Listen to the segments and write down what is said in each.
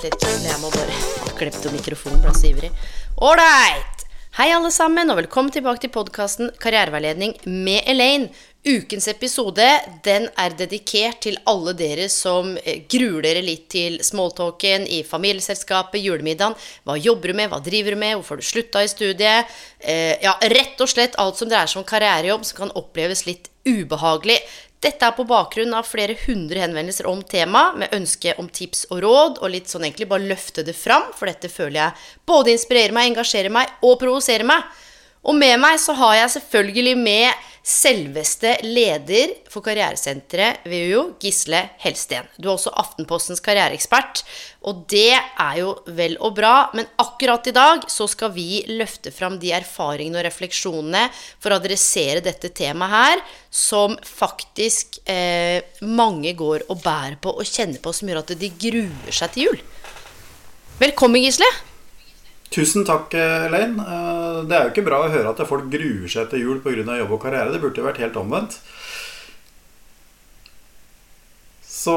Vent litt, jeg må bare klippe mikrofonen, ble så ivrig. Ålreit! Hei, alle sammen, og velkommen tilbake til podkasten Karriereveiledning med Elaine. Ukens episode den er dedikert til alle dere som eh, gruer dere litt til smalltalken i familieselskapet, julemiddagen. Hva jobber du med, hva driver du med, hvorfor har du slutta i studiet? Eh, ja, rett og slett alt som dreier seg om karrierejobb som kan oppleves litt ubehagelig. Dette er på bakgrunn av flere hundre henvendelser om temaet, med ønske om tips og råd, og litt sånn egentlig bare løfte det fram, for dette føler jeg både inspirerer meg, engasjerer meg og provoserer meg. Og med meg så har jeg selvfølgelig med selveste leder for karrieresenteret ved UiO, Gisle Helsten. Du er også Aftenpostens karriereekspert, og det er jo vel og bra, men akkurat i dag så skal vi løfte fram de erfaringene og refleksjonene for å adressere dette temaet her, som faktisk eh, mange går og bærer på og kjenner på, som gjør at de gruer seg til jul. Velkommen, Gisle. Tusen takk, Elaine. Eh, Det er jo ikke bra å høre at folk gruer seg til jul pga. jobb og karriere. Det burde jo vært helt omvendt. Så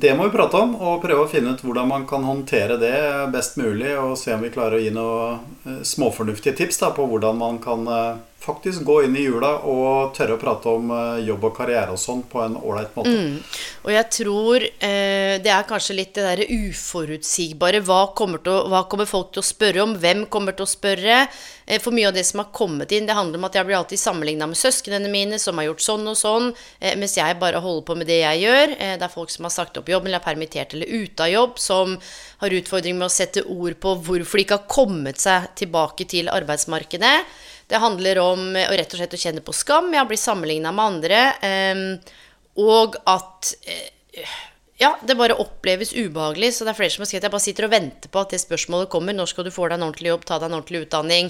det må vi prate om, og prøve å finne ut hvordan man kan håndtere det best mulig. Og se om vi klarer å gi noen eh, småfornuftige tips da, på hvordan man kan eh, faktisk gå inn i jula og tørre å prate om eh, jobb og karriere og sånn på en ålreit måte. Mm. Og jeg tror eh, det er kanskje litt det derre uforutsigbare. Hva kommer, å, hva kommer folk til å spørre om? Hvem kommer til å spørre? Eh, for mye av det som har kommet inn, det handler om at jeg blir alltid sammenligna med søsknene mine som har gjort sånn og sånn, eh, mens jeg bare holder på med det jeg gjør. Eh, det er folk som har sagt opp jobb eller er permittert eller ute av jobb, som har utfordringer med å sette ord på hvorfor de ikke har kommet seg tilbake til arbeidsmarkedet. Det handler om eh, å rett og slett å kjenne på skam, ja, bli sammenligna med andre, eh, og at eh, ja, det bare oppleves ubehagelig. Så det er flere som har skrevet jeg bare sitter og venter på at det spørsmålet kommer. Når skal du få deg en ordentlig jobb, ta deg en ordentlig utdanning?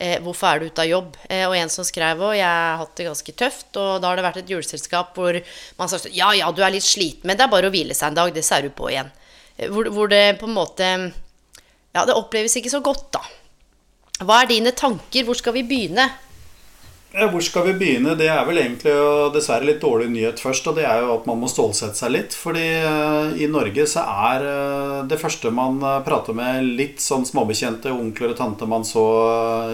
Eh, hvorfor er du ute av jobb? Eh, og en som skrev òg, jeg har hatt det ganske tøft, og da har det vært et juleselskap hvor man sa sånn Ja, ja, du er litt sliten, men det er bare å hvile seg en dag, det ser du på igjen. Eh, hvor, hvor det på en måte Ja, det oppleves ikke så godt, da. Hva er dine tanker? Hvor skal vi begynne? Ja, Hvor skal vi begynne? Det er vel egentlig og dessverre litt dårlig nyhet først. Og det er jo at man må stålsette seg litt. Fordi eh, i Norge så er eh, det første man eh, prater med litt sånn småbekjente onkler og tante man så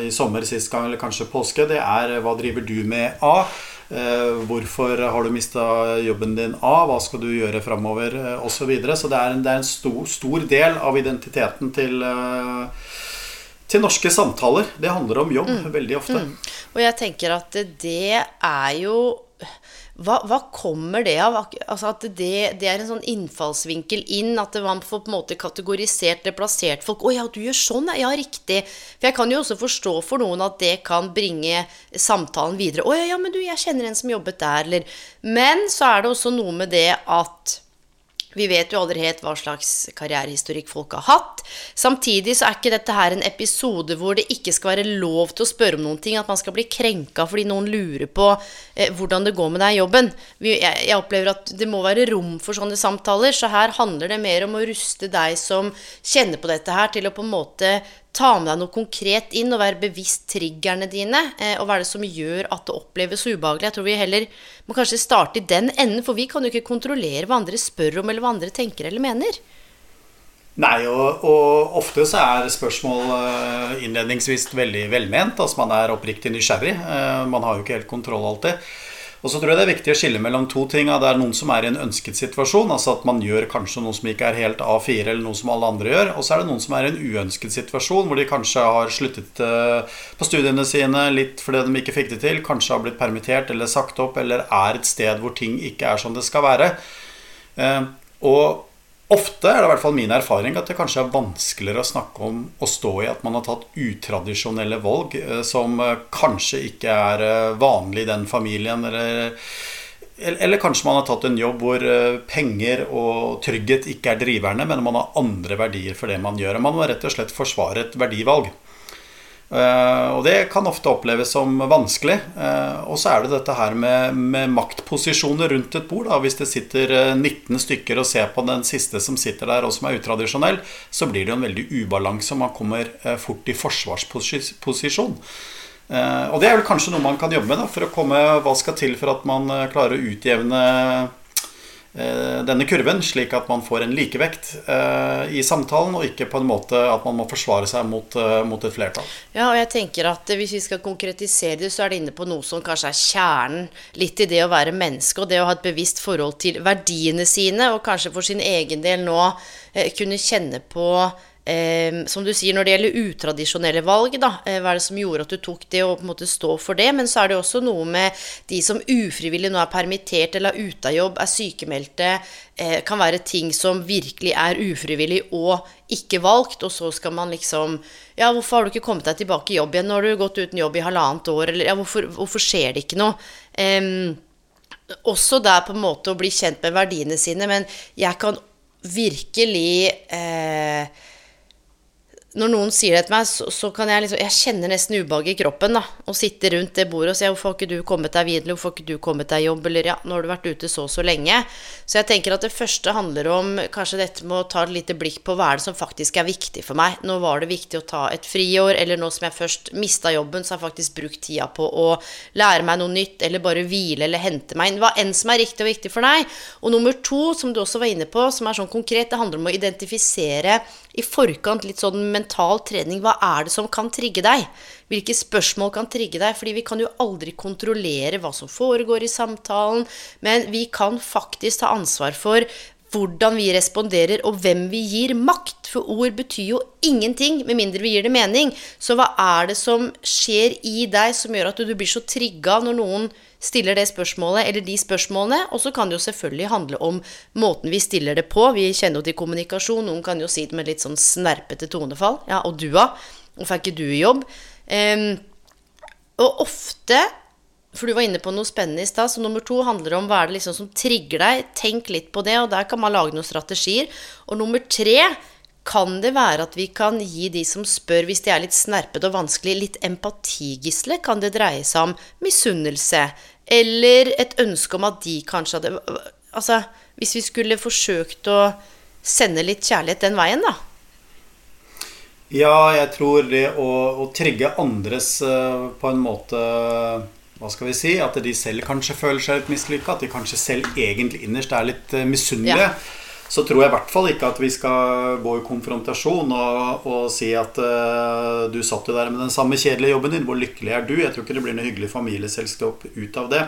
i sommer sist gang, eller kanskje påske, det er hva driver du med A? Hvorfor har du mista jobben din A? Hva skal du gjøre framover? Osv. Så, videre. så det er en, det er en stor, stor del av identiteten til til norske samtaler. Det handler om jobb mm. veldig ofte. Mm. Og jeg tenker at det er jo hva, hva kommer det av? Altså at det, det, er en sånn innfallsvinkel inn, at man får på en måte kategorisert eller plassert folk. 'Å ja, du gjør sånn, ja, riktig.' For jeg kan jo også forstå for noen at det kan bringe samtalen videre. 'Å ja, ja, men du, jeg kjenner en som jobbet der', eller Men så er det også noe med det at vi vet jo aldri helt hva slags karrierehistorikk folk har hatt. Samtidig så er ikke dette her en episode hvor det ikke skal være lov til å spørre om noen ting. At man skal bli krenka fordi noen lurer på eh, hvordan det går med deg i jobben. Vi, jeg, jeg, opplever at det må være rom for sånne samtaler. Så her handler det mer om å ruste deg som kjenner på dette her, til å på en måte ta med deg noe konkret inn og være bevisst triggerne dine. Eh, og hva er det som gjør at det oppleves ubehagelig? Jeg tror vi heller må kanskje starte i den enden, for vi kan jo ikke kontrollere hva andre spør om, eller hva andre tenker eller mener. Nei, og, og ofte så er spørsmål eh, innledningsvis veldig velment. Altså man er oppriktig nysgjerrig. Eh, man har jo ikke helt kontroll alltid. Og så tror jeg det er viktig å skille mellom to ting. Det er noen som er i en ønsket situasjon, altså at man gjør kanskje noe som ikke er helt A4, eller noe som alle andre gjør. Og så er det noen som er i en uønsket situasjon, hvor de kanskje har sluttet eh, på studiene sine litt fordi de ikke fikk det til, kanskje har blitt permittert eller sagt opp, eller er et sted hvor ting ikke er som det skal være. Eh, og Ofte er det i hvert fall min erfaring at det kanskje er vanskeligere å snakke om å stå i at man har tatt utradisjonelle valg eh, som eh, kanskje ikke er eh, vanlig i den familien. Eller, eller kanskje man har tatt en jobb hvor penger og trygghet ikke er driverne, men man har andre verdier for det man gjør. Man må rett og slett forsvare et verdivalg. Eh, og det kan ofte oppleves som vanskelig. Eh, og så er det dette her med, med maktposisjoner rundt et bord. Da. Hvis det sitter 19 eh, stykker og ser på den siste som sitter der, og som er utradisjonell, så blir det jo en veldig ubalanse. Man kommer fort i forsvarsposisjon. Og det er vel kanskje noe man kan jobbe med da, for å komme Hva skal til for at man klarer å utjevne denne kurven, slik at man får en likevekt eh, i samtalen, og ikke på en måte at man må forsvare seg mot, eh, mot, et flertall. Ja, og jeg tenker at Hvis vi skal konkretisere det, så er det inne på noe som kanskje er kjernen litt i det å være menneske, og det å ha et bevisst forhold til verdiene sine, og kanskje for sin egen del nå kunne kjenne på Eh, som du sier, når det gjelder utradisjonelle valg, da, eh, hva er det som gjorde at du tok det, og på en måte stå for det? Men så er det også noe med de som ufrivillig nå er permittert eller er ute av jobb, er sykemeldte. Eh, kan være ting som virkelig er ufrivillig og ikke valgt, og så skal man liksom Ja, hvorfor har du ikke kommet deg tilbake i jobb igjen? Nå har du gått uten jobb i halvannet år, eller ja, hvorfor, hvorfor skjer det ikke noe? Eh, også der på en måte å bli kjent med verdiene sine, men jeg kan virkelig eh, når noen sier det til meg, så, så, kan jeg liksom Jeg kjenner nesten ubehag i kroppen, da. Å sitte rundt det bordet og si 'Hvorfor har ikke du kommet deg videre?' 'Hvorfor har ikke du kommet deg i jobb?' Eller 'Ja, nå har du vært ute så og så lenge'. Så jeg tenker at det første handler om kanskje dette med å ta et lite blikk på hva er det som faktisk er viktig for meg. Nå var det viktig å ta et friår, eller nå som jeg først mista jobben, så har jeg faktisk brukt tida på å lære meg noe nytt, eller bare hvile eller hente meg inn. Hva enn som er riktig og viktig for deg. Og nummer to, som du også var inne på, som er sånn konkret, det handler om å identifisere i forkant litt sånn mental trening. Hva er det som kan trigge deg? Hvilke spørsmål kan trigge deg? Fordi vi kan jo aldri kontrollere hva som foregår i samtalen, men vi kan faktisk ta ansvar for hvordan vi responderer, og hvem vi gir makt. For ord betyr jo ingenting med mindre vi gir det mening. Så hva er det som skjer i deg som gjør at du blir så trigga når noen stiller det spørsmålet eller de spørsmålene. Og så kan det jo selvfølgelig handle om måten vi stiller det på. Vi kjenner jo til kommunikasjon. Noen kan jo si det med litt sånn snerpete tonefall. Ja, og du, da? Hvorfor er ikke du i jobb? Um, og ofte for du var inne på noe spennende i stad. Så nummer to handler om hva er det liksom som trigger deg. Tenk litt på det, og der kan man lage noen strategier. Og nummer tre kan det være at vi kan gi de som spør, hvis de er litt snerpete og vanskelig, litt empatigisle? Kan det dreie seg om misunnelse? Eller et ønske om at de kanskje hadde Altså, hvis vi skulle forsøkt å sende litt kjærlighet den veien, da? Ja, jeg tror det å, å trigge andres uh, på en måte Hva skal vi si? At de selv kanskje føler seg litt mislykka. At de kanskje selv egentlig innerst er litt uh, misunnelige. Ja så tror jeg i hvert fall ikke at vi skal gå i konfrontasjon og, og si at uh, du satt jo der med den samme kjedelige jobben din, hvor lykkelig er du? Jeg tror ikke det blir noe hyggelig familieselskap ut av det.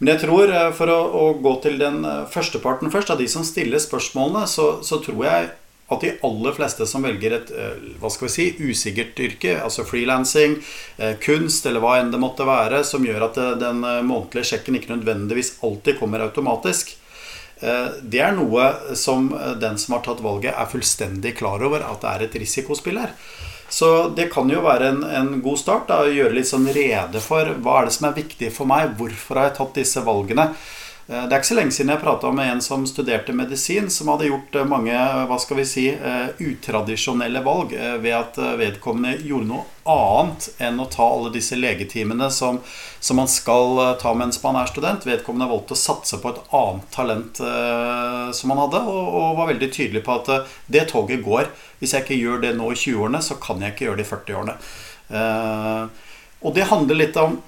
Men jeg tror, uh, for å, å, gå til den første parten først, av de som stiller spørsmålene, så, så, tror jeg at de aller fleste som velger et hva skal vi si, usikkert yrke, altså frilansing, kunst eller hva enn det måtte være, som gjør at den månedlige sjekken ikke nødvendigvis alltid kommer automatisk, Eh, det er noe som eh, den som har tatt valget, er fullstendig klar over at det er et risikospill her. Så det kan jo være en, en god start. Da, å gjøre litt sånn rede for hva er det som er viktig for meg. Hvorfor har jeg tatt disse valgene? Eh, det er ikke så lenge siden jeg prata med en som studerte medisin, som hadde gjort eh, mange hva skal vi si, eh, utradisjonelle valg ved at vedkommende gjorde noe annet enn å ta alle disse legetimene som, som man skal ta mens man er student. Vedkommende valgte å satse på et annet talent som man hadde, og, og, var veldig tydelig på at det toget går. Hvis jeg ikke gjør det nå i 20-årene, så kan jeg ikke gjøre det i 40-årene. og det handler litt om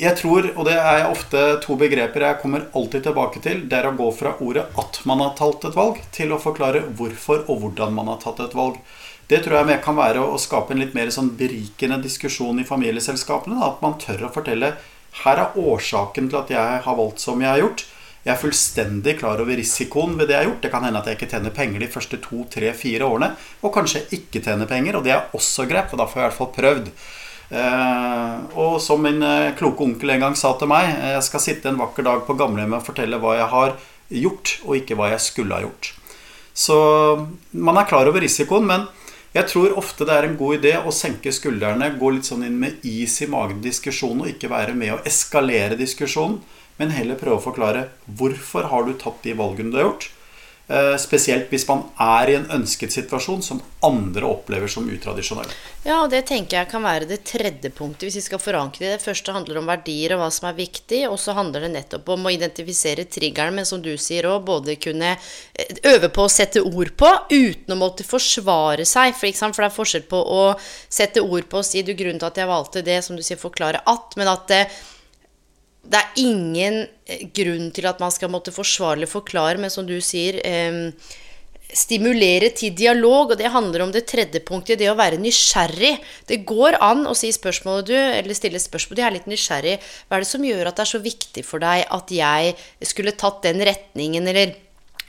jeg tror, og det er ofte to begreper jeg kommer alltid tilbake til, det er å gå fra ordet at man har tatt et valg, til å forklare hvorfor og hvordan man har tatt et valg. Det tror jeg kan være å skape en litt mer sånn berikende diskusjon i familieselskapene. At man tør å fortelle her er årsaken til at jeg har valgt som jeg har gjort. Jeg er fullstendig klar over risikoen ved det jeg har gjort. Det kan hende at jeg ikke tjener penger de første to, tre, fire årene. Og kanskje ikke tjener penger, og det er også greit. Og da får jeg i hvert fall prøvd. Eh, og som min eh, kloke onkel en gang sa til meg, eh, jeg skal sitte en vakker dag på gamlehjemmet og fortelle hva jeg har gjort, og ikke hva jeg skulle ha gjort. Så man er klar over risikoen, men jeg tror ofte det er en god idé å senke skuldrene, gå litt sånn inn med is i magen i diskusjonen, og ikke være med å eskalere diskusjonen, men heller prøve å forklare hvorfor har du tatt de valgene du har gjort. Eh, spesielt hvis man er i en ønsket situasjon som andre opplever som utradisjonell. Ja, og det tenker jeg kan være det tredje punktet hvis vi skal forankre det. Det første handler om verdier og hva som er viktig, og så handler det nettopp om å identifisere triggeren, men som du sier òg, både kunne eh, øve på å sette ord på uten å måtte forsvare seg. For, for det er forskjell på å sette ord på og si du grunnen til at jeg valgte det, som du sier, forklare at, men at det det er ingen eh, grunn til at man skal måtte forsvarlig forklare, men som du sier eh, Stimulere til dialog, og det handler om det tredje punktet, det å være nysgjerrig. Det går an å si spørsmålet du, eller stille spørsmål. Du er litt nysgjerrig. Hva er det som gjør at det er så viktig for deg at jeg skulle tatt den retningen, eller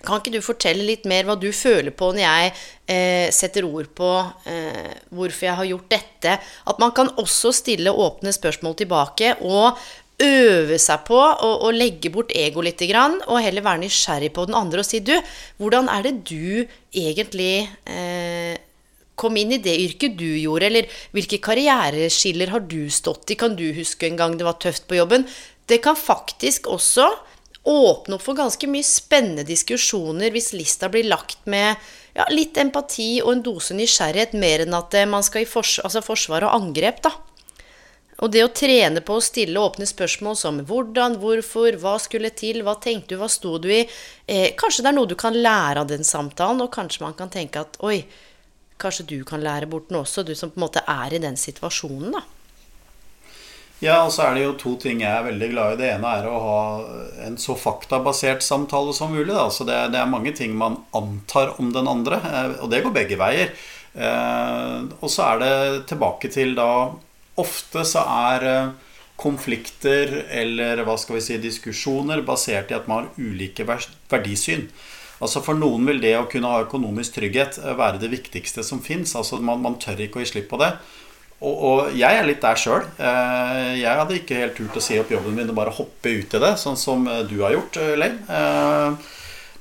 kan ikke du fortelle litt mer hva du føler på når jeg eh, setter ord på eh, hvorfor jeg har gjort dette? At man kan også stille åpne spørsmål tilbake, og øve seg på å, legge bort ego litt, og heller være nysgjerrig på den andre og si du, hvordan er det du egentlig eh, kom inn i det yrket du gjorde, eller hvilke karriereskiller har du stått i, kan du huske en gang det var tøft på jobben? Det kan faktisk også åpne opp for ganske mye spennende diskusjoner hvis lista blir lagt med ja, litt empati og en dose nysgjerrighet, mer enn at eh, man skal i fors altså forsvar og angrep, da. Og det å trene på å stille åpne spørsmål som hvordan, hvorfor, hva skulle til, hva tenkte du, hva sto du i eh, Kanskje det er noe du kan lære av den samtalen, og kanskje man kan tenke at oi, kanskje du kan lære bort noe også, du som på en måte er i den situasjonen, da. Ja, og så er det jo to ting jeg er veldig glad i. Det ene er å ha en så faktabasert samtale som mulig. Da. Så det, det, er mange ting man antar om den andre, eh, og det går begge veier. Eh, og så er det tilbake til da Ofte så er eh, konflikter eller hva skal vi si, diskusjoner basert i at man har ulike verdisyn. Altså For noen vil det å kunne ha økonomisk trygghet eh, være det viktigste som fins. Altså man, man, tør ikke å gi slipp på det. Og, og jeg er litt der sjøl. Eh, jeg hadde ikke helt turt å si opp jobben min og bare hoppe ut i det, sånn som du har gjort, Lein.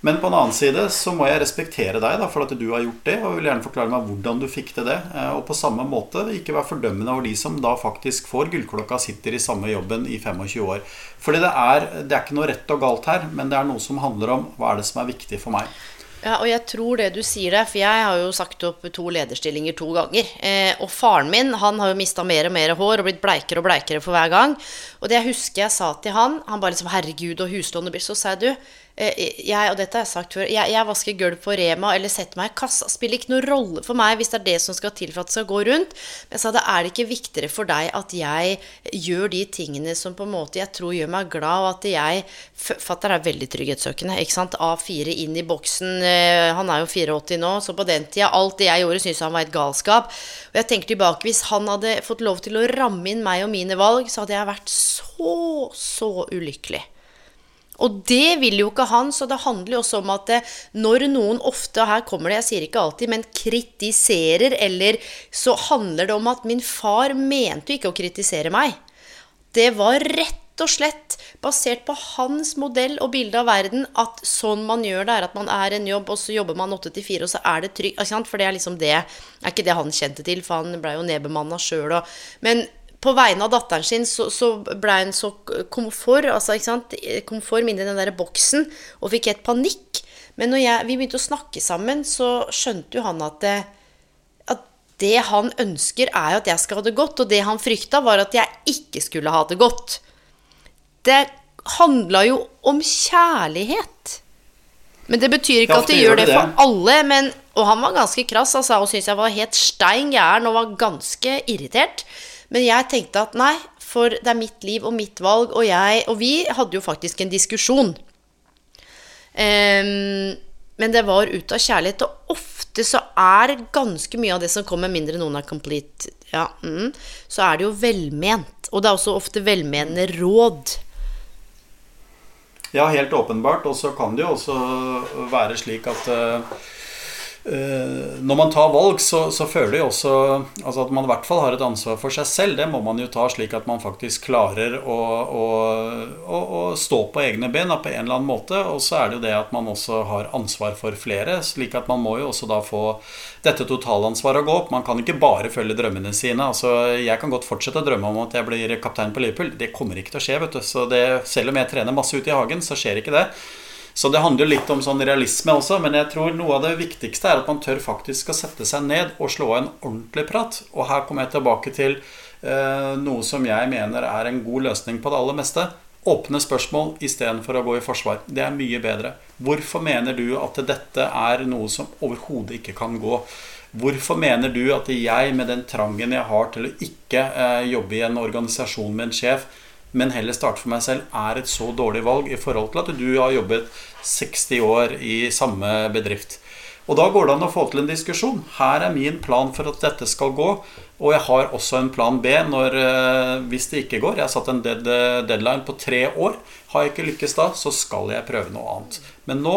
Men på en annen side så må jeg respektere deg da, for at du har gjort det, og vil gjerne forklare meg hvordan du fikk til det. Eh, og på samme måte ikke være fordømmende over de som da faktisk får gullklokka, sitter i samme jobben i 25 år. Fordi det er, det er ikke noe rett og galt her, men det er noe som handler om hva er det som er viktig for meg. Ja, og jeg tror det du sier der, for jeg har jo sagt opp to lederstillinger to ganger. Eh, og faren min han har jo mista mer og mer hår og blitt bleikere og bleikere for hver gang. Og det jeg husker jeg sa til han, han bare liksom 'Herregud, og huslånet blir Så sa du, jeg, og dette har jeg sagt før, jeg, jeg, vasker gulv på Rema eller setter meg i kassa. Spiller ikke noen rolle for meg hvis det er det som skal til for at det skal gå rundt. Men jeg sa det er det ikke viktigere for deg at jeg gjør de tingene som på en måte jeg tror gjør meg glad, og at jeg Fatter er veldig trygghetssøkende. ikke sant? A4 inn i boksen. Eh, han er jo 84 nå, så på den tida Alt det jeg gjorde, syntes han var et galskap. Og jeg tenker tilbake, hvis han hadde fått lov til å ramme inn meg og mine valg, så hadde jeg vært så, så ulykkelig. Og det vil jo ikke han, så det handler jo også om at eh, når noen ofte, og her kommer det, jeg sier ikke alltid, men kritiserer, eller så handler det om at min far mente jo ikke å kritisere meg. Det var rett og slett basert på hans modell og bilde av verden at sånn man gjør det, er at man er en jobb, og så jobber man åtte til fire, og så er det trygt. For det er liksom det er ikke det han kjente til, for han blei jo nedbemanna sjøl. Men på vegne av datteren sin så, så ble hun så komfort, altså, ikke sant? komfort inni den der boksen, og fikk helt panikk. Men når jeg, vi begynte å snakke sammen, så skjønte jo han at det, at det han ønsker, er jo at jeg skal ha det godt. Og det han frykta, var at jeg ikke skulle ha det godt. Det handla jo om kjærlighet. Men det betyr ikke at de gjør det for alle. Men, og han var ganske krass altså, og syntes jeg var helt stein gæren og var ganske irritert. Men jeg tenkte at nei, for det er mitt liv og mitt valg, og jeg Og vi hadde jo faktisk en diskusjon. Um, men det var ut av kjærlighet. Og ofte så er ganske mye av det som kommer, mindre noen er complete, ja, mm, så er det jo velment. Og det er også ofte velmenende råd. Ja, helt åpenbart. Og så kan det jo også være slik at uh, når man tar valg, så, så føler jeg også altså at man i hvert fall har et ansvar for seg selv. Det må man jo ta slik at man faktisk klarer å, å, å, å stå på egne ben på en eller annen måte. Og så er det jo det at man også har ansvar for flere. slik at man må jo også da få dette totalansvaret å gå opp. Man kan ikke bare følge drømmene sine. altså Jeg kan godt fortsette å drømme om at jeg blir kaptein på Liverpool. Det kommer ikke til å skje. vet du. Så det, Selv om jeg trener masse ute i hagen, så skjer ikke det. Så det handler jo litt om sånn realisme også, men jeg tror noe av det viktigste er at man tør faktisk å sette seg ned og slå en ordentlig prat. Og her kommer jeg tilbake til eh, noe som jeg mener er en god løsning på det aller meste. Åpne spørsmål istedenfor å gå i forsvar. Det er mye bedre. Hvorfor mener du at dette er noe som overhodet ikke kan gå? Hvorfor mener du at jeg, med den trangen jeg har til å ikke eh, jobbe i en organisasjon med en sjef, men heller starte for meg selv, er et så dårlig valg i forhold til at du har jobbet 60 år i samme bedrift. Og da går det an å få til en diskusjon. Her er min plan for at dette skal gå. Og jeg har også en plan B når, eh, hvis det ikke går. Jeg har satt en dead, deadline på tre år. Har jeg ikke lykkes da, så skal jeg prøve noe annet. Men nå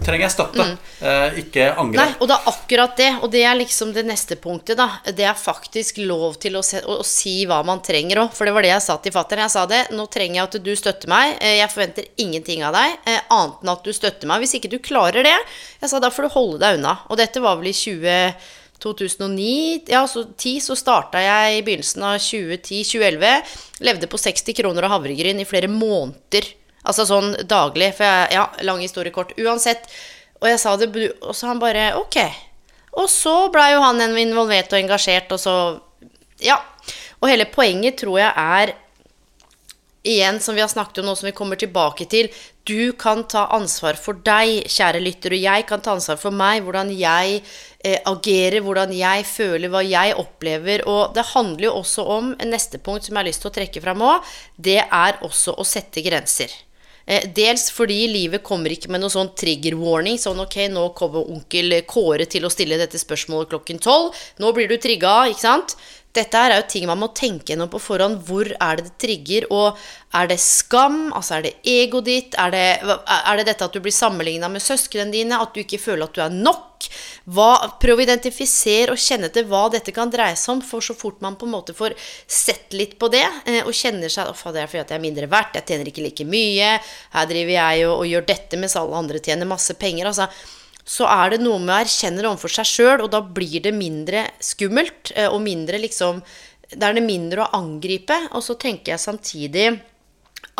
trenger jeg støtte, mm. eh, ikke angre. Nei, og det er akkurat det. Og det er liksom det neste punktet, da. Det er faktisk lov til å, se, å, å si hva man trenger òg. For det var det jeg sa til fatter'n. Jeg sa det. Nå trenger jeg at du støtter meg. Eh, jeg forventer ingenting av deg eh, annet enn at du støtter meg. Hvis ikke du klarer det, jeg sa da får du holde deg unna. Og dette var vel i 20 2009, ja, så 10, så starta jeg i begynnelsen av 2010-2011. Levde på 60 kroner og havregryn i flere måneder. Altså sånn daglig. For jeg, ja, lang historie kort. Uansett. Og jeg sa det, og så han bare ok. Og så blei jo han involvert og engasjert, og så Ja. Og hele poenget tror jeg er igjen, som vi har snakket om nå, som vi kommer tilbake til, du kan ta ansvar for deg, kjære lytter, og jeg kan ta ansvar for meg, hvordan jeg eh, agerer, hvordan jeg føler, hva jeg opplever. Og det handler jo også om neste punkt som jeg har lyst til å trekke fram òg. Det er også å sette grenser. Eh, dels fordi livet kommer ikke med noe sånn trigger warning. Sånn ok, nå kommer onkel Kåre til å stille dette spørsmålet klokken tolv. Nå blir du trigga, ikke sant? Dette er jo ting man må tenke gjennom på forhånd. Hvor er det det trigger? Og er det skam? Altså er det egoet ditt? Er det, er det, dette at du blir sammenligna med søsknene dine? At du ikke føler at du er nok? Hva, prøv å identifisere og kjenne til hva dette kan dreie seg om. For så fort man på en måte får sett litt på det, eh, og kjenner seg at det er fordi jeg er mindre verdt, jeg tjener ikke like mye, her driver jeg og, og gjør dette mens alle andre tjener masse penger. altså så er det noe med å erkjenne det overfor seg sjøl, og da blir det mindre skummelt. Eh, og mindre liksom Da er det mindre å angripe. Og så tenker jeg samtidig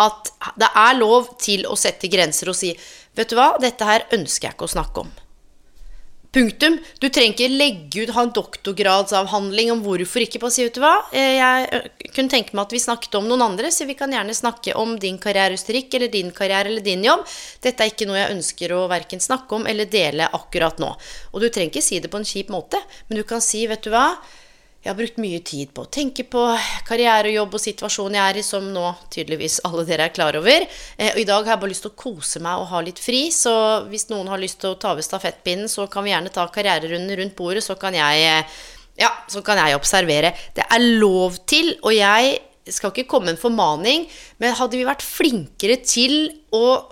at det er lov til å sette grenser og si Vet du hva, dette her ønsker jeg ikke å snakke om. Punktum. Du trenger ikke legge ut, ha en doktorgradsavhandling om hvorfor ikke. på å si, du hva, eh, jeg kunne tenke meg at vi snakket om noen andre, så vi kan gjerne snakke om din karrierehistorikk eller din karriere eller din jobb. Dette er ikke noe jeg ønsker å verken snakke om eller dele akkurat nå. Og du trenger ikke si det på en kjip måte, men du kan si, vet du hva, jeg har brukt mye tid på å tenke på karriere og jobb og situasjonen jeg er i, som nå tydeligvis alle dere er klar over. Eh, og i dag har jeg bare lyst til å kose meg og ha litt fri, så hvis noen har lyst til å ta ved stafettpinnen, så kan vi gjerne ta karriererunden rundt bordet, så kan jeg eh, ja, så kan jeg observere. Det er lov til, og jeg skal ikke komme med en formaning, men hadde vi vært flinkere til å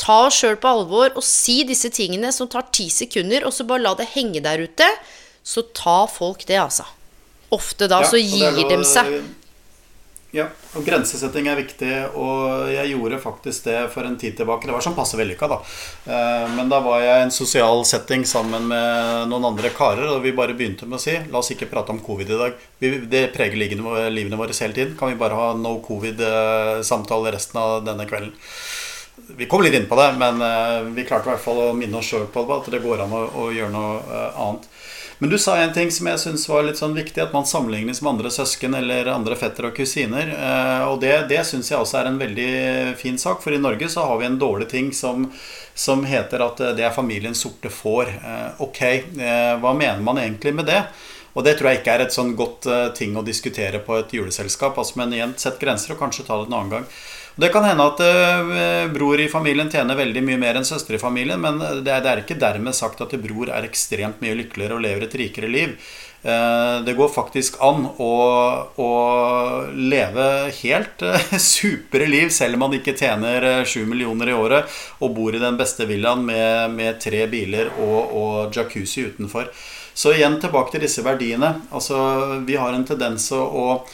ta oss sjøl på alvor og si disse tingene som tar ti sekunder, og så bare la det henge der ute, så tar folk det, altså. Ofte da ja, så gir de seg. Ja, og grensesetting er viktig, og jeg gjorde faktisk det for en tid tilbake. Det var sånn passe vellykka, da. Eh, men da var jeg i en sosial setting sammen med noen andre karer, og vi bare begynte med å si La oss ikke prate om covid i dag. Det preger livene våre hele tiden. Kan vi bare ha no covid-samtale resten av denne kvelden? Vi kom litt inn på det, men eh, vi klarte i hvert fall å minne oss sjøl på at det går an å, å gjøre noe eh, annet. Men du sa en ting som jeg syns var litt sånn viktig, at man sammenlignes med andre søsken eller andre fettere og kusiner. Eh, og det, det syns jeg også er en veldig fin sak, for i Norge så har vi en dårlig ting som, som heter at det er familiens sorte får. Eh, ok, eh, hva mener man egentlig med det? Og det tror jeg ikke er et sånn godt ting å diskutere på et juleselskap. Altså, men igjen, sett grenser og kanskje ta det en annen gang. Det kan hende at uh, bror i familien tjener veldig mye mer enn søster i familien, men det er, det er, ikke dermed sagt at bror er ekstremt mye lykkeligere og lever et rikere liv. Uh, det går faktisk an å, å leve helt uh, supre liv selv om man ikke tjener sju millioner i året og bor i den beste villaen med, med tre biler og, og jacuzzi utenfor. Så igjen tilbake til disse verdiene. Altså, vi har en tendens å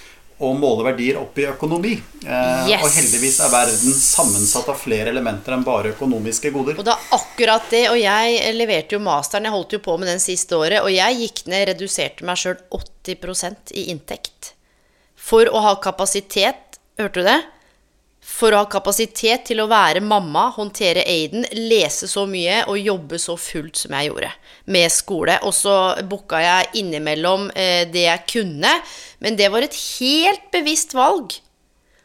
å måle verdier opp i økonomi. Eh, yes. Og heldigvis er verden sammensatt av flere elementer enn bare økonomiske goder. Og det er akkurat det. Og jeg leverte jo masteren, jeg holdt jo på med den siste året, og jeg gikk ned, reduserte meg sjøl 80% i inntekt. For å ha kapasitet, hørte du det? for å ha kapasitet til å være mamma, håndtere Aiden, lese så mye og jobbe så fullt som jeg gjorde med skole. Og så booka jeg innimellom eh, det jeg kunne, men det var et helt bevisst valg.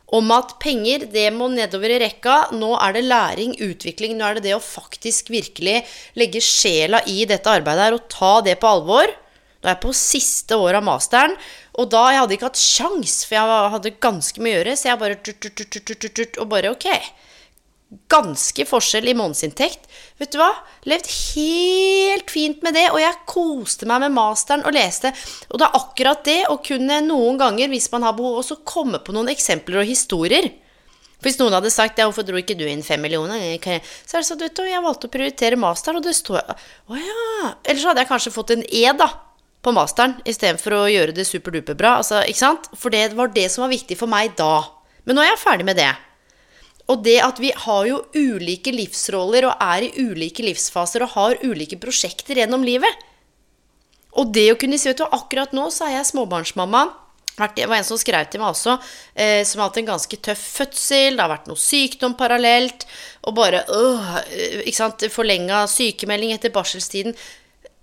Om at penger, det må nedover i rekka. Nå er det læring, utvikling. Nå er det det å faktisk virkelig legge sjela i dette arbeidet her og ta det på alvor. Nå er jeg på siste år av masteren, og da jeg hadde ikke hatt sjans, for jeg hadde ganske mye å gjøre, så jeg bare turt, turt, turt, turt, Og bare ok. Ganske forskjell i månedsinntekt. Vet du hva? Levd helt fint med det, og jeg koste meg med masteren og leste. Og det er akkurat det å kunne noen ganger, hvis man har behov, også komme på noen eksempler og historier. Hvis noen hadde sagt ja, 'hvorfor dro ikke du inn fem millioner', så er det sånn du, jeg valgte å prioritere masteren, og det står Å ja. Ellers hadde jeg kanskje fått en E, da på masteren istedenfor å gjøre det superduperbra. Altså, ikke sant? For det var det som var viktig for meg da. Men nå er jeg ferdig med det. Og det at vi har jo ulike livsroller og er i ulike livsfaser og har ulike prosjekter gjennom livet. Og det å kunne si du, akkurat nå så er jeg småbarnsmamma. Det var en som skrev til meg også, eh, som har hatt en ganske tøff fødsel. Det har vært noe sykdom parallelt. Og bare øh, ikke sant, forlenga sykemelding etter barselstiden.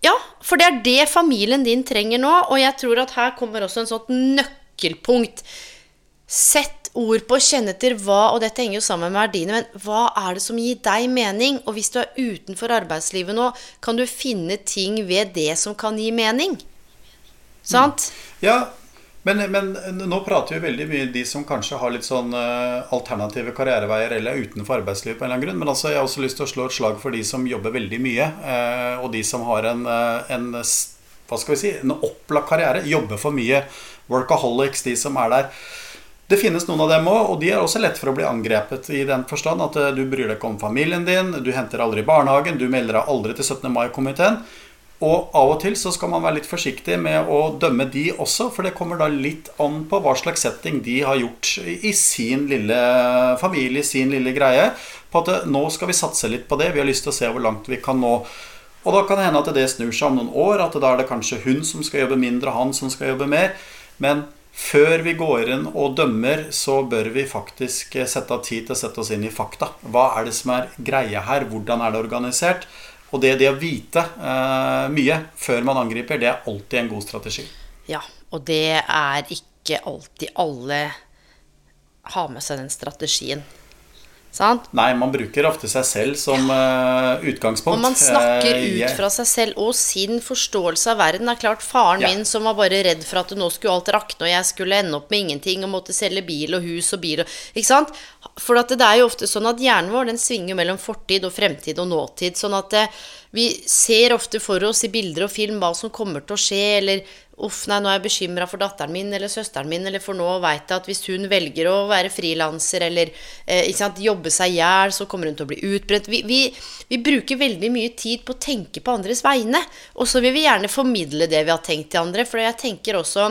Ja, for det er det familien din trenger nå, og jeg tror at her kommer også en sånn nøkkelpunkt. Sett ord på, å kjenne etter hva, og dette henger jo sammen med verdiene, men hva er det som gir deg mening? Og hvis du er utenfor arbeidslivet nå, kan du finne ting ved det som kan gi mening. Sant? Ja, men, men, nå prater vi veldig mye de som kanskje har litt sånn uh, alternative karriereveier eller er utenfor arbeidslivet på en eller annen grunn. Men altså, jeg har også lyst til å slå et slag for de som jobber veldig mye, uh, og de som har en, uh, en, hva skal vi si, en opplagt karriere. Jobber for mye. Workaholics, de som er der. Det finnes noen av dem òg, og de er også lett for å bli angrepet i den forstand at du bryr deg ikke om familien din, du henter aldri barnehagen, du melder deg aldri til 17. mai-komiteen. Og av og til så skal man være litt forsiktig med å dømme de også, for det kommer da litt an på hva slags setting de har gjort i sin lille familie, sin lille greie. På at nå skal vi satse litt på det, vi har lyst til å se hvor langt vi kan nå. Og da kan det hende at det snur seg om noen år, at da er det kanskje hun som skal jobbe mindre, han som skal jobbe mer. Men før vi går inn og dømmer, så bør vi faktisk sette av tid til å sette oss inn i fakta. Hva er det som er greia her? Hvordan er det organisert? Og det, det å vite eh, mye før man angriper, det er alltid en god strategi. Ja, og det er ikke alltid alle har med seg den strategien. Sant? Nei, man bruker ofte seg selv som uh, utgangspunkt. Og man snakker uh, ut fra seg selv og sin forståelse av verden. Det er klart Faren yeah. min som var bare redd for at nå skulle alt rakne, og jeg skulle ende opp med ingenting og måtte selge bil og hus og bil og Ikke sant? For det er jo ofte sånn at hjernen vår den svinger mellom fortid og fremtid og nåtid. Sånn at eh, vi ser ofte for oss i bilder og film hva som kommer til å skje, eller Uff, nei, nå er jeg bekymra for datteren min eller søsteren min, eller for nå veit jeg at hvis hun velger å være frilanser eller eh, sant, jobbe seg i hjel, så kommer hun til å bli utbrent. Vi, vi, vi, bruker veldig mye tid på å tenke på andres vegne. Og så vil vi gjerne formidle det vi har tenkt til andre. For jeg tenker også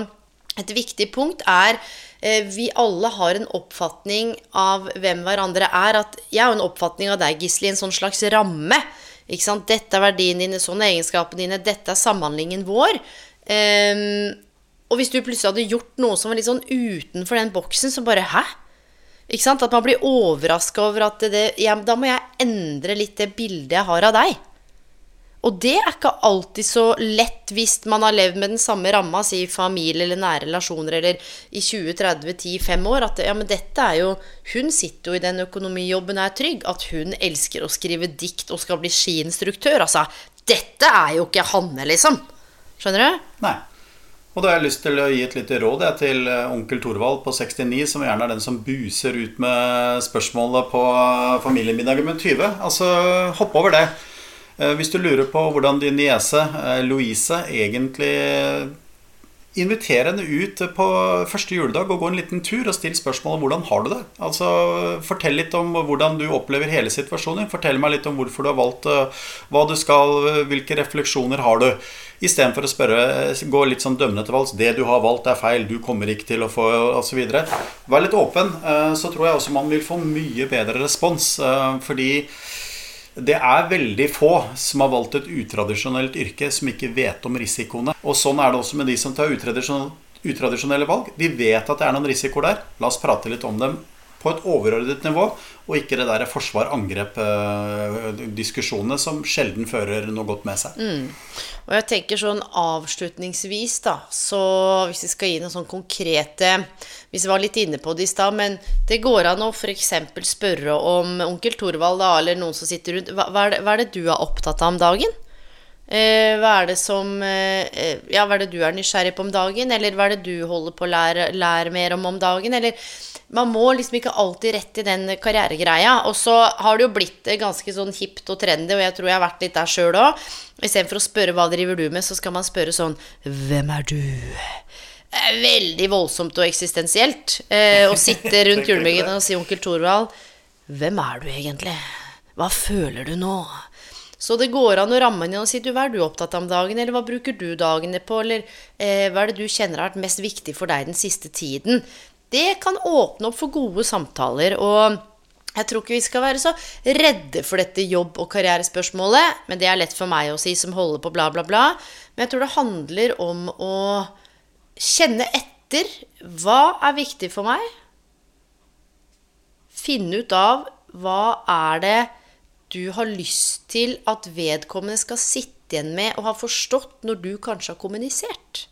et viktig punkt er eh, vi alle har en oppfatning av hvem hverandre er. At jeg har en oppfatning av deg, Gisli, en sånn slags ramme. Dette er verdiene dine, sånn er egenskapene dine, dette er samhandlingen vår. Um, og hvis du plutselig hadde gjort noe som var litt sånn utenfor den boksen, så bare Hæ? Ikke sant? At man blir overraska over at det, ja, Da må jeg endre litt det bildet jeg har av deg. Og det er ikke alltid så lett hvis man har levd med den samme ramma, si familie eller nære relasjoner, eller i 20-30-10-5 år, at ja, men dette er jo Hun sitter jo i den økonomijobben og er trygg. At hun elsker å skrive dikt og skal bli skiinstruktør. Altså, dette er jo ikke Hanne, liksom. Skjønner du? Nei. Og da har jeg lyst til å gi et lite råd jeg, til eh, onkel Thorvald på 69, som gjerne er den som buser ut med spørsmålet på familiemiddagen med 20. Altså, hopp over det. Eh, hvis du lurer på hvordan din niese eh, Louise egentlig Inviter henne ut på første juledag og gå en liten tur og still spørsmålet hvordan har du det. Altså, Fortell litt om hvordan du opplever hele situasjonen. Fortell meg litt om hvorfor du har valgt hva du skal, hvilke refleksjoner har du. Istedenfor å spørre, gå litt sånn dømmende til valgs. 'Det du har valgt, er feil. Du kommer ikke til å få osv.' Vær litt åpen. Så tror jeg også man vil få mye bedre respons. Fordi det er veldig få som har valgt et utradisjonelt yrke, som ikke vet om risikoene. Og sånn er det også med de som tar utradisjonelle valg. De vet at det er noen risikoer der. La oss prate litt om dem på et overordnet nivå, og ikke det der forsvar-angrep-diskusjonene som sjelden fører noe godt med seg. Mm. Og jeg tenker sånn avslutningsvis, da, så hvis vi skal gi noen sånn konkrete Hvis vi var litt inne på det i stad, men det går an å f.eks. spørre om onkel Thorvald, da, eller noen som sitter rundt hva, hva, er det, hva er det du er opptatt av om dagen? Eh, hva er det som eh, Ja, hva er det du er nysgjerrig på om dagen? Eller hva er det du holder på å lære, lære mer om om dagen? Eller man må liksom ikke alltid rett i den karrieregreia. Og så har det jo blitt ganske sånn hipt og trendy, og jeg tror jeg har vært litt der sjøl òg. Istedenfor å spørre 'hva driver du med', så skal man spørre sånn 'hvem er du'? Veldig voldsomt og eksistensielt. Eh, å sitte rundt julemyggen og si 'onkel Thorvald', 'hvem er du egentlig'? Hva føler du nå? Så det går an å ramme inn og si du, hva er du opptatt av om dagen, eller hva bruker du dagene på, eller eh, hva er det du kjenner har vært mest viktig for deg den siste tiden? Det kan åpne opp for gode samtaler. og jeg tror ikke vi skal være så redde for dette jobb- og karrierespørsmålet. Men det er lett for meg å si, som holder på bla, bla, bla. Men jeg tror det handler om å kjenne etter. Hva er viktig for meg? Finne ut av hva er det du har lyst til at vedkommende skal sitte igjen med og ha forstått når du kanskje har kommunisert.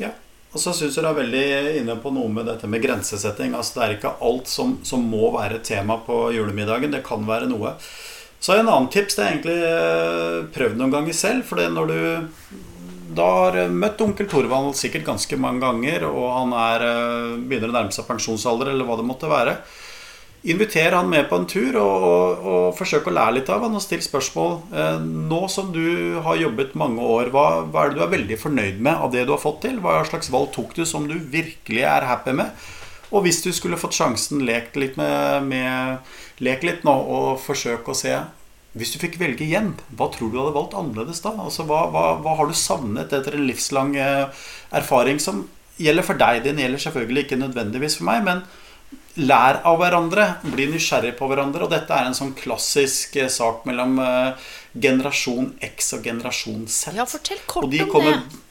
Ja. Og så syns jeg du er veldig inne på noe med dette med grensesetting. Altså Det er ikke alt som, som må være tema på julemiddagen. Det kan være noe. Så en annen tips det er egentlig prøvd prøv noen ganger selv. For når du da har møtt onkel Thorvald sikkert ganske mange ganger, og han er, eh, begynner å nærme seg pensjonsalder, eller hva det måtte være, Inviter han med på en tur, og, og, og forsøk å lære litt av han og still spørsmål. Eh, nå som du har jobbet mange år, hva, hva, er det du er veldig fornøyd med av det du har fått til? Hva slags valg tok du som du virkelig er happy med? Og hvis du skulle fått sjansen, lek litt med, med Lek litt nå og forsøk å se Hvis du fikk velge igjen, hva tror du hadde valgt annerledes da? Altså, hva, hva, hva har du savnet etter en livslang eh, erfaring som gjelder for deg? Den gjelder selvfølgelig ikke nødvendigvis for meg, men Lær av hverandre, bli nysgjerrig på hverandre. Og dette er en sånn klassisk eh, sak mellom uh, generasjon X og generasjon Z. Ja, fortell kort de om kommer, det.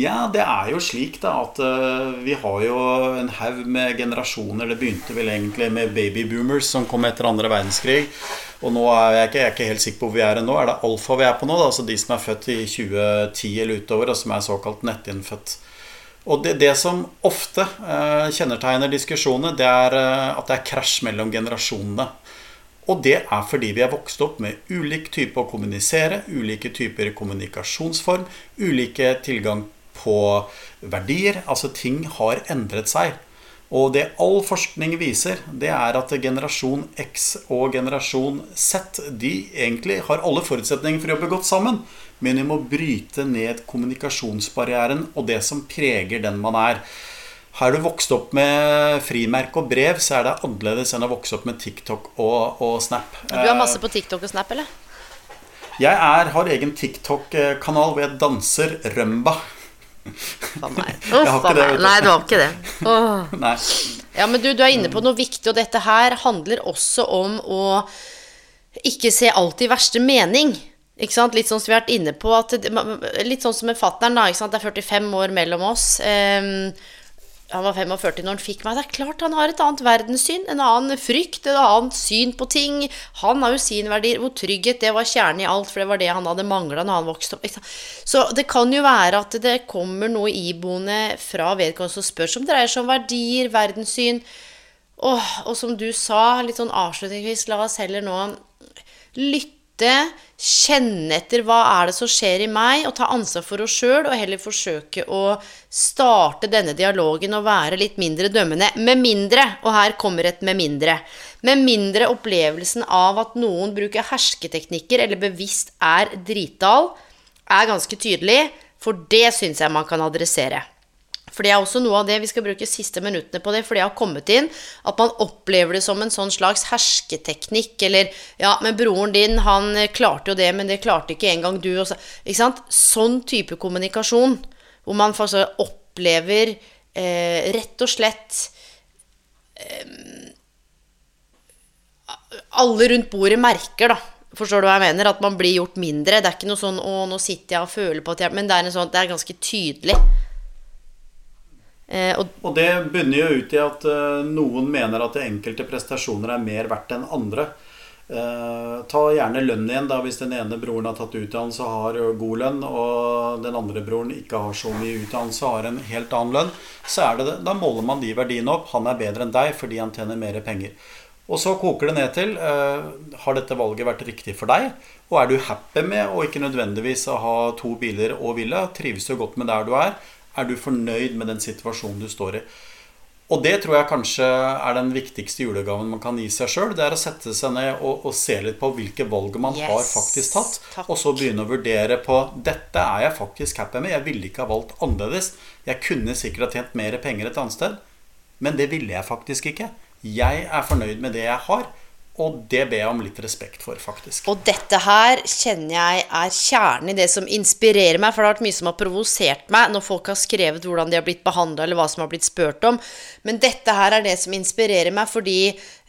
Ja, det er jo slik da at uh, vi har jo en haug med generasjoner. Det begynte vel egentlig med babyboomers som kom etter andre verdenskrig. Og nå er jeg ikke, jeg er ikke helt sikker på hvor vi er nå. Er det alfa vi er på nå? Da? Altså de som er født i 2010 eller utover, og som er såkalt nettinnfødt. Og det, det som ofte eh, kjennetegner diskusjonene, det er eh, at det er krasj mellom generasjonene. Og det er fordi vi er vokst opp med ulik type å kommunisere, ulike typer kommunikasjonsform, ulike tilgang på verdier. Altså ting har endret seg. Og det all forskning viser, det er at generasjon X og generasjon Z de egentlig har alle forutsetninger for å jobbe godt sammen. Men vi må bryte ned kommunikasjonsbarrieren og det som preger den man er. Har du vokst opp med frimerke og brev, så er det annerledes enn å vokse opp med TikTok og, og Snap. Du har masse på TikTok og Snap, eller? Jeg er, har egen TikTok-kanal hvor jeg danser rømba. Uff a meg. Nei, det var ikke det. Oh. Nei. Ja, men du, du er inne på noe viktig, og dette her handler også om å ikke se alt i verste mening. Litt sånn som vi har vært inne på at, Litt sånn som med fatter'n? Det er 45 år mellom oss. Um, han var 45 når han fikk meg. Det er klart han har et annet verdenssyn, en annen frykt, et annet syn på ting. Han har jo sin verdi, hvor trygghet det var kjernen i alt, for det var det han hadde mangla når han vokste opp. Så det kan jo være at det kommer noe iboende fra vedkommende som spør, som dreier seg om verdier, verdenssyn. Og, og som du sa, litt sånn avslutningsvis, la oss heller nå lytte lytte, kjenne etter hva er det som skjer i meg, og ta ansvar for oss sjøl, og heller forsøke å starte denne dialogen og være litt mindre dømmende. Med mindre, og her kommer et med mindre, med mindre opplevelsen av at noen bruker hersketeknikker eller bevisst er dritdal, er ganske tydelig, for det syns jeg man kan adressere. For det er også noe av det vi skal bruke siste minuttene på det, for det har kommet inn at man opplever det som en sånn slags hersketeknikk, eller Ja, men broren din, han klarte jo det, men det klarte ikke engang du. Også. Ikke sant? Sånn type kommunikasjon, hvor man faktisk opplever eh, rett og slett eh, Alle rundt bordet merker, da. Forstår du hva jeg mener? At man blir gjort mindre. Det er ikke noe sånn 'Å, nå sitter jeg og føler på at jeg Men det er, sånn, det er ganske tydelig. Eh, og, og, det bunner jo ut i at uh, noen mener at enkelte prestasjoner er mer verdt enn andre. Uh, ta gjerne lønn igjen, da, hvis den ene broren har tatt utdannelse og har god lønn, og den andre broren ikke har så mye utdannelse og har en helt annen lønn. Så det. Da måler man de verdiene opp. Han er bedre enn deg fordi han tjener mer penger. Og så koker det ned til uh, har dette valget vært riktig for deg. Og er du happy med å ikke nødvendigvis ha to biler og villa? Trives du godt med der du er? Er du fornøyd med den situasjonen du står i? Og det tror jeg kanskje er den viktigste julegaven man kan gi seg sjøl. Det er å sette seg ned og, og, se litt på hvilke valg man yes, har faktisk tatt. Takk. Og så begynne å vurdere på Dette er jeg faktisk happy med. Jeg ville ikke ha valgt annerledes. Jeg kunne sikkert ha tjent mer penger et annet sted. Men det ville jeg faktisk ikke. Jeg er fornøyd med det jeg har. Og det ber jeg om litt respekt for, faktisk. Og dette her kjenner jeg er kjernen i det som inspirerer meg. For det har vært mye som har provosert meg når folk har skrevet hvordan de har blitt behandla, eller hva som har blitt spurt om. Men dette her er det som inspirerer meg, fordi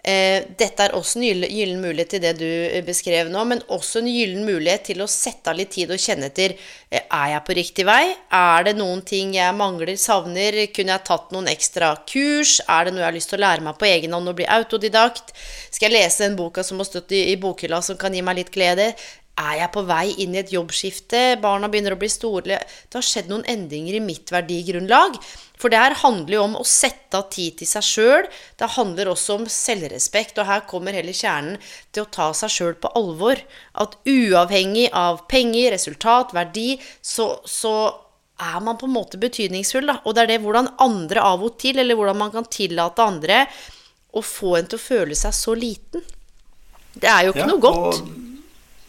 dette er også en gyllen mulighet til det du eh, beskrev nå, men også en gyllen mulighet til å sette av litt tid og kjenne etter eh, er jeg på riktig vei. Er det noen ting jeg mangler, savner? Kunne jeg tatt noen ekstra kurs? Er det noe jeg har lyst til å lære meg på egen hånd og bli autodidakt? Skal jeg lese den boka som har stått i, i bokhylla som kan gi meg litt glede? Er jeg på vei inn i et jobbskifte? Barna begynner å bli store. Det har skjedd noen endringer i mitt verdigrunnlag. For det her handler jo om å sette av tid til seg sjøl. Det handler også om selvrespekt. Og her kommer heller kjernen til å ta seg sjøl på alvor. At uavhengig av penger, resultat, verdi, så, så er man på en måte betydningsfull. Da. Og det er det hvordan andre av og til, eller hvordan man kan tillate andre å få en til å føle seg så liten. Det er jo ikke ja, noe godt. Og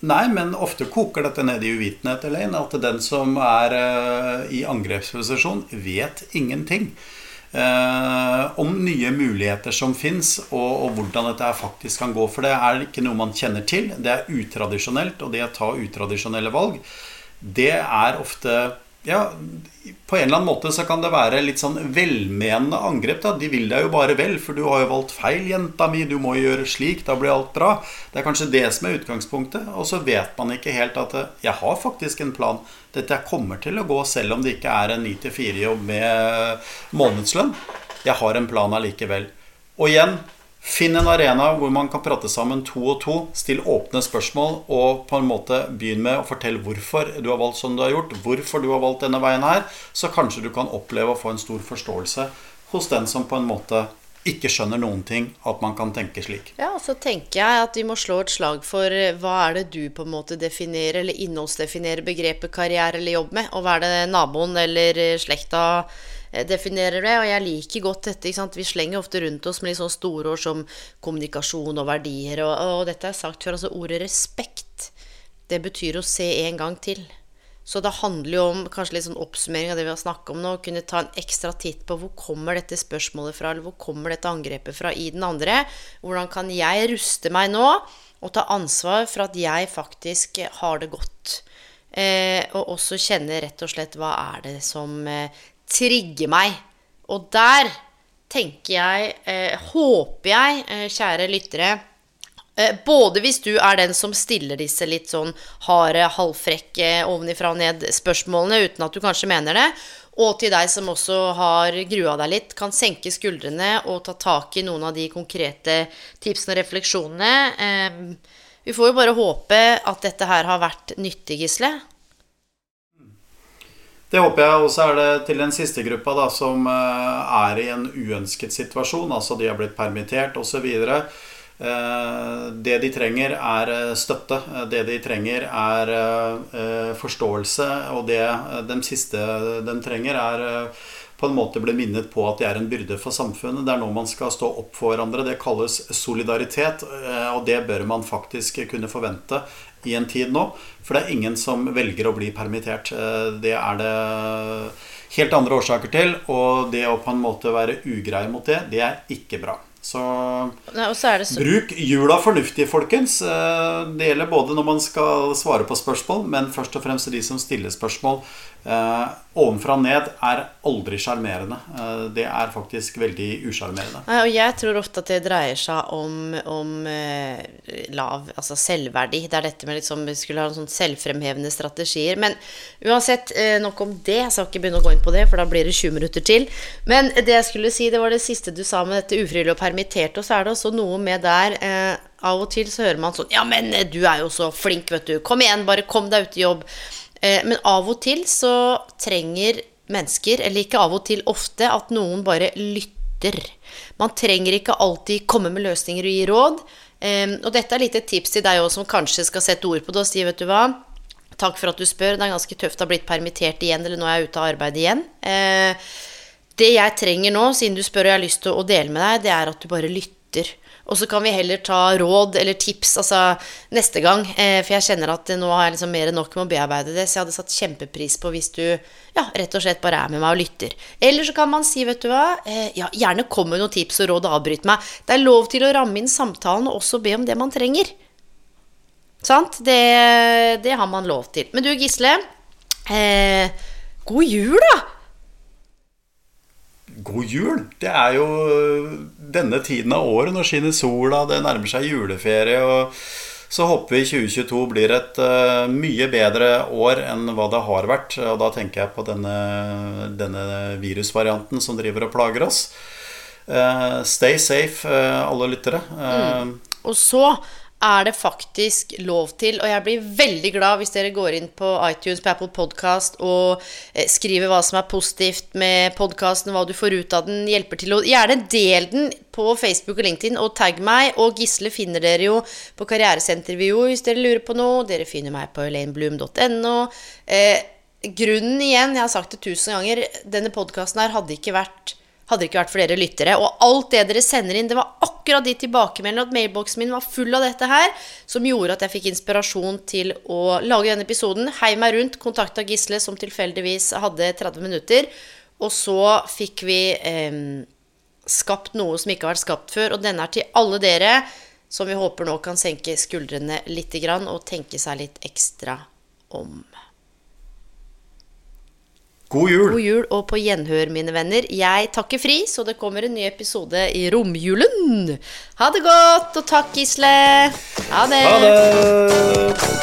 Nei, men ofte koker dette ned i uvitenhet, Elaine. At den som er uh, i angrepsposisjon, vet ingenting. Eh, om nye muligheter som fins, og, og, hvordan dette faktisk kan gå. For det er ikke noe man kjenner til. Det er utradisjonelt, og det å ta utradisjonelle valg, det er ofte ja, på en eller annen måte så kan det være litt sånn velmenende angrep. da. De vil deg jo bare vel, for du har jo valgt feil, jenta mi. Du må gjøre slik. Da blir alt bra. Det er kanskje det som er utgangspunktet. Og så vet man ikke helt at jeg har faktisk en plan. Dette kommer til å gå selv om det ikke er en 9-4-jobb med månedslønn. Jeg har en plan allikevel. Og igjen, Finn en arena hvor man kan prate sammen to og to. Still åpne spørsmål, og på en måte begynn med å fortelle hvorfor du har valgt som du har gjort. Hvorfor du har valgt denne veien her. Så kanskje du kan oppleve å få en stor forståelse hos den som på en måte ikke skjønner noen ting, at man kan tenke slik. Ja, så tenker jeg at vi må slå et slag for eh, hva er det du på en måte definerer, eller innholdsdefinerer begrepet karriere eller jobb med, og hva er det naboen eller eh, slekta Eh, definerer det. Og jeg liker godt dette. ikke sant? Vi slenger ofte rundt oss med litt sånne store ord som kommunikasjon og verdier. Og, og dette er sagt før. Altså ordet respekt, det betyr å se en gang til. Så det handler jo om kanskje litt sånn oppsummering av det vi har snakket om nå. Å Kunne ta en ekstra titt på hvor kommer dette spørsmålet fra, eller hvor kommer dette angrepet fra i den andre. Hvordan kan jeg ruste meg nå og ta ansvar for at jeg faktisk har det godt? Eh, og også kjenne rett og slett hva er det som eh, trigger meg. Og der tenker jeg, eh, håper jeg, eh, kjære lyttere både hvis du er den som stiller disse litt sånn harde, halvfrekke ovenifra og ned-spørsmålene uten at du kanskje mener det, og til deg som også har grua deg litt, kan senke skuldrene og ta tak i noen av de konkrete tipsene og refleksjonene. Eh, vi får jo bare håpe at dette her har vært nyttig, Gisle. Det håper jeg. Og så er det til den siste gruppa da, som eh, er i en uønsket situasjon. Altså de har blitt permittert osv. Eh, det de trenger, er eh, støtte. Det de trenger, er eh, forståelse. Og det de siste de trenger, er på en måte bli minnet på at de er en byrde for samfunnet. Det er nå man skal stå opp for hverandre. Det kalles solidaritet, og det bør man faktisk kunne forvente i en tid nå. For det er ingen som velger å bli permittert. Det er det helt andre årsaker til. Og det å på en måte være ugrei mot det, det er ikke bra. Så, Nei, så så... bruk jula fornuftig, folkens. Eh, det gjelder både når man skal svare på spørsmål, men først og fremst de som stiller spørsmål eh, ovenfra og ned er aldri sjarmerende. Eh, det er faktisk veldig usjarmerende. Og jeg tror ofte at det dreier seg om, om eh, lav altså selvverdi. Det er dette med liksom skulle ha sånn selvfremhevende strategier. Men uansett, nok om det. Jeg skal ikke begynne å gå inn på det, for da blir det 20 minutter til. Men det jeg skulle si, det var det siste du sa med dette ufrivillig og permittert. Og så er det også noe med der Av og til så hører man sånn Ja, men du er jo så flink, vet du. Kom igjen, bare kom deg ut i jobb. Eh, men av og til så trenger mennesker, eller ikke av og til ofte, at noen bare lytter. Man trenger ikke alltid komme med løsninger og gi råd. Eh, og dette er litt et tips til deg òg som kanskje skal sette ord på det og si, vet du hva Takk for at du spør. Det er ganske tøft å ha blitt permittert igjen, eller nå er jeg ute av arbeid igjen. Eh, det jeg trenger nå, siden du spør og jeg har lyst til å dele med deg, det er at du bare lytter. Og så kan vi heller ta råd eller tips altså, neste gang. Eh, for jeg kjenner at nå har jeg liksom mer enn nok med å bearbeide det. Så jeg hadde satt kjempepris på hvis du ja, rett og slett bare er med meg og lytter. Eller så kan man si, vet du hva, eh, ja, gjerne kom med noen tips og råd og avbryt meg. Det er lov til å ramme inn samtalen og også be om det man trenger. Sant? Det, det har man lov til. Men du, Gisle. Eh, god jul, da! God jul! Det er jo øh, denne tiden av året. Nå skinner sola, det nærmer seg juleferie. og så håper vi 2022 blir et uh, mye bedre år enn hva det har vært. Og da tenker jeg på denne, denne virusvarianten som driver og plager oss. Uh, stay safe, uh, alle lyttere. Mm. Og så er det faktisk lov til. Og jeg blir veldig glad hvis dere går inn på iTunes på Apple Podcast og eh, skriver hva som er positivt med podkasten, hva du får ut av den, hjelper til. å gjerne del den på Facebook og LinkedIn, og tagg meg. Og Gisle finner dere jo på Karrieresenterview hvis dere lurer på noe. Dere finner meg på elainebloom.no. Eh, grunnen igjen, jeg har sagt det tusen ganger, denne podkasten her hadde ikke vært hadde det ikke vært for dere lyttere. Og alt det dere sender inn, det var akkurat de tilbakemeldingene at mailboksen min var full av dette her, som gjorde at jeg fikk inspirasjon til å lage denne episoden. Hei meg rundt, kontakta Gisle, som tilfeldigvis hadde 30 minutter. Og så fikk vi eh, skapt noe som ikke har vært skapt før. Og denne er til alle dere som vi håper nå kan senke skuldrene litt og tenke seg litt ekstra om. God jul. God jul og på gjenhør, mine venner. Jeg takker fri, så det kommer en ny episode i romjulen. Ha det godt, og takk, Gisle. Ha det. Ha det.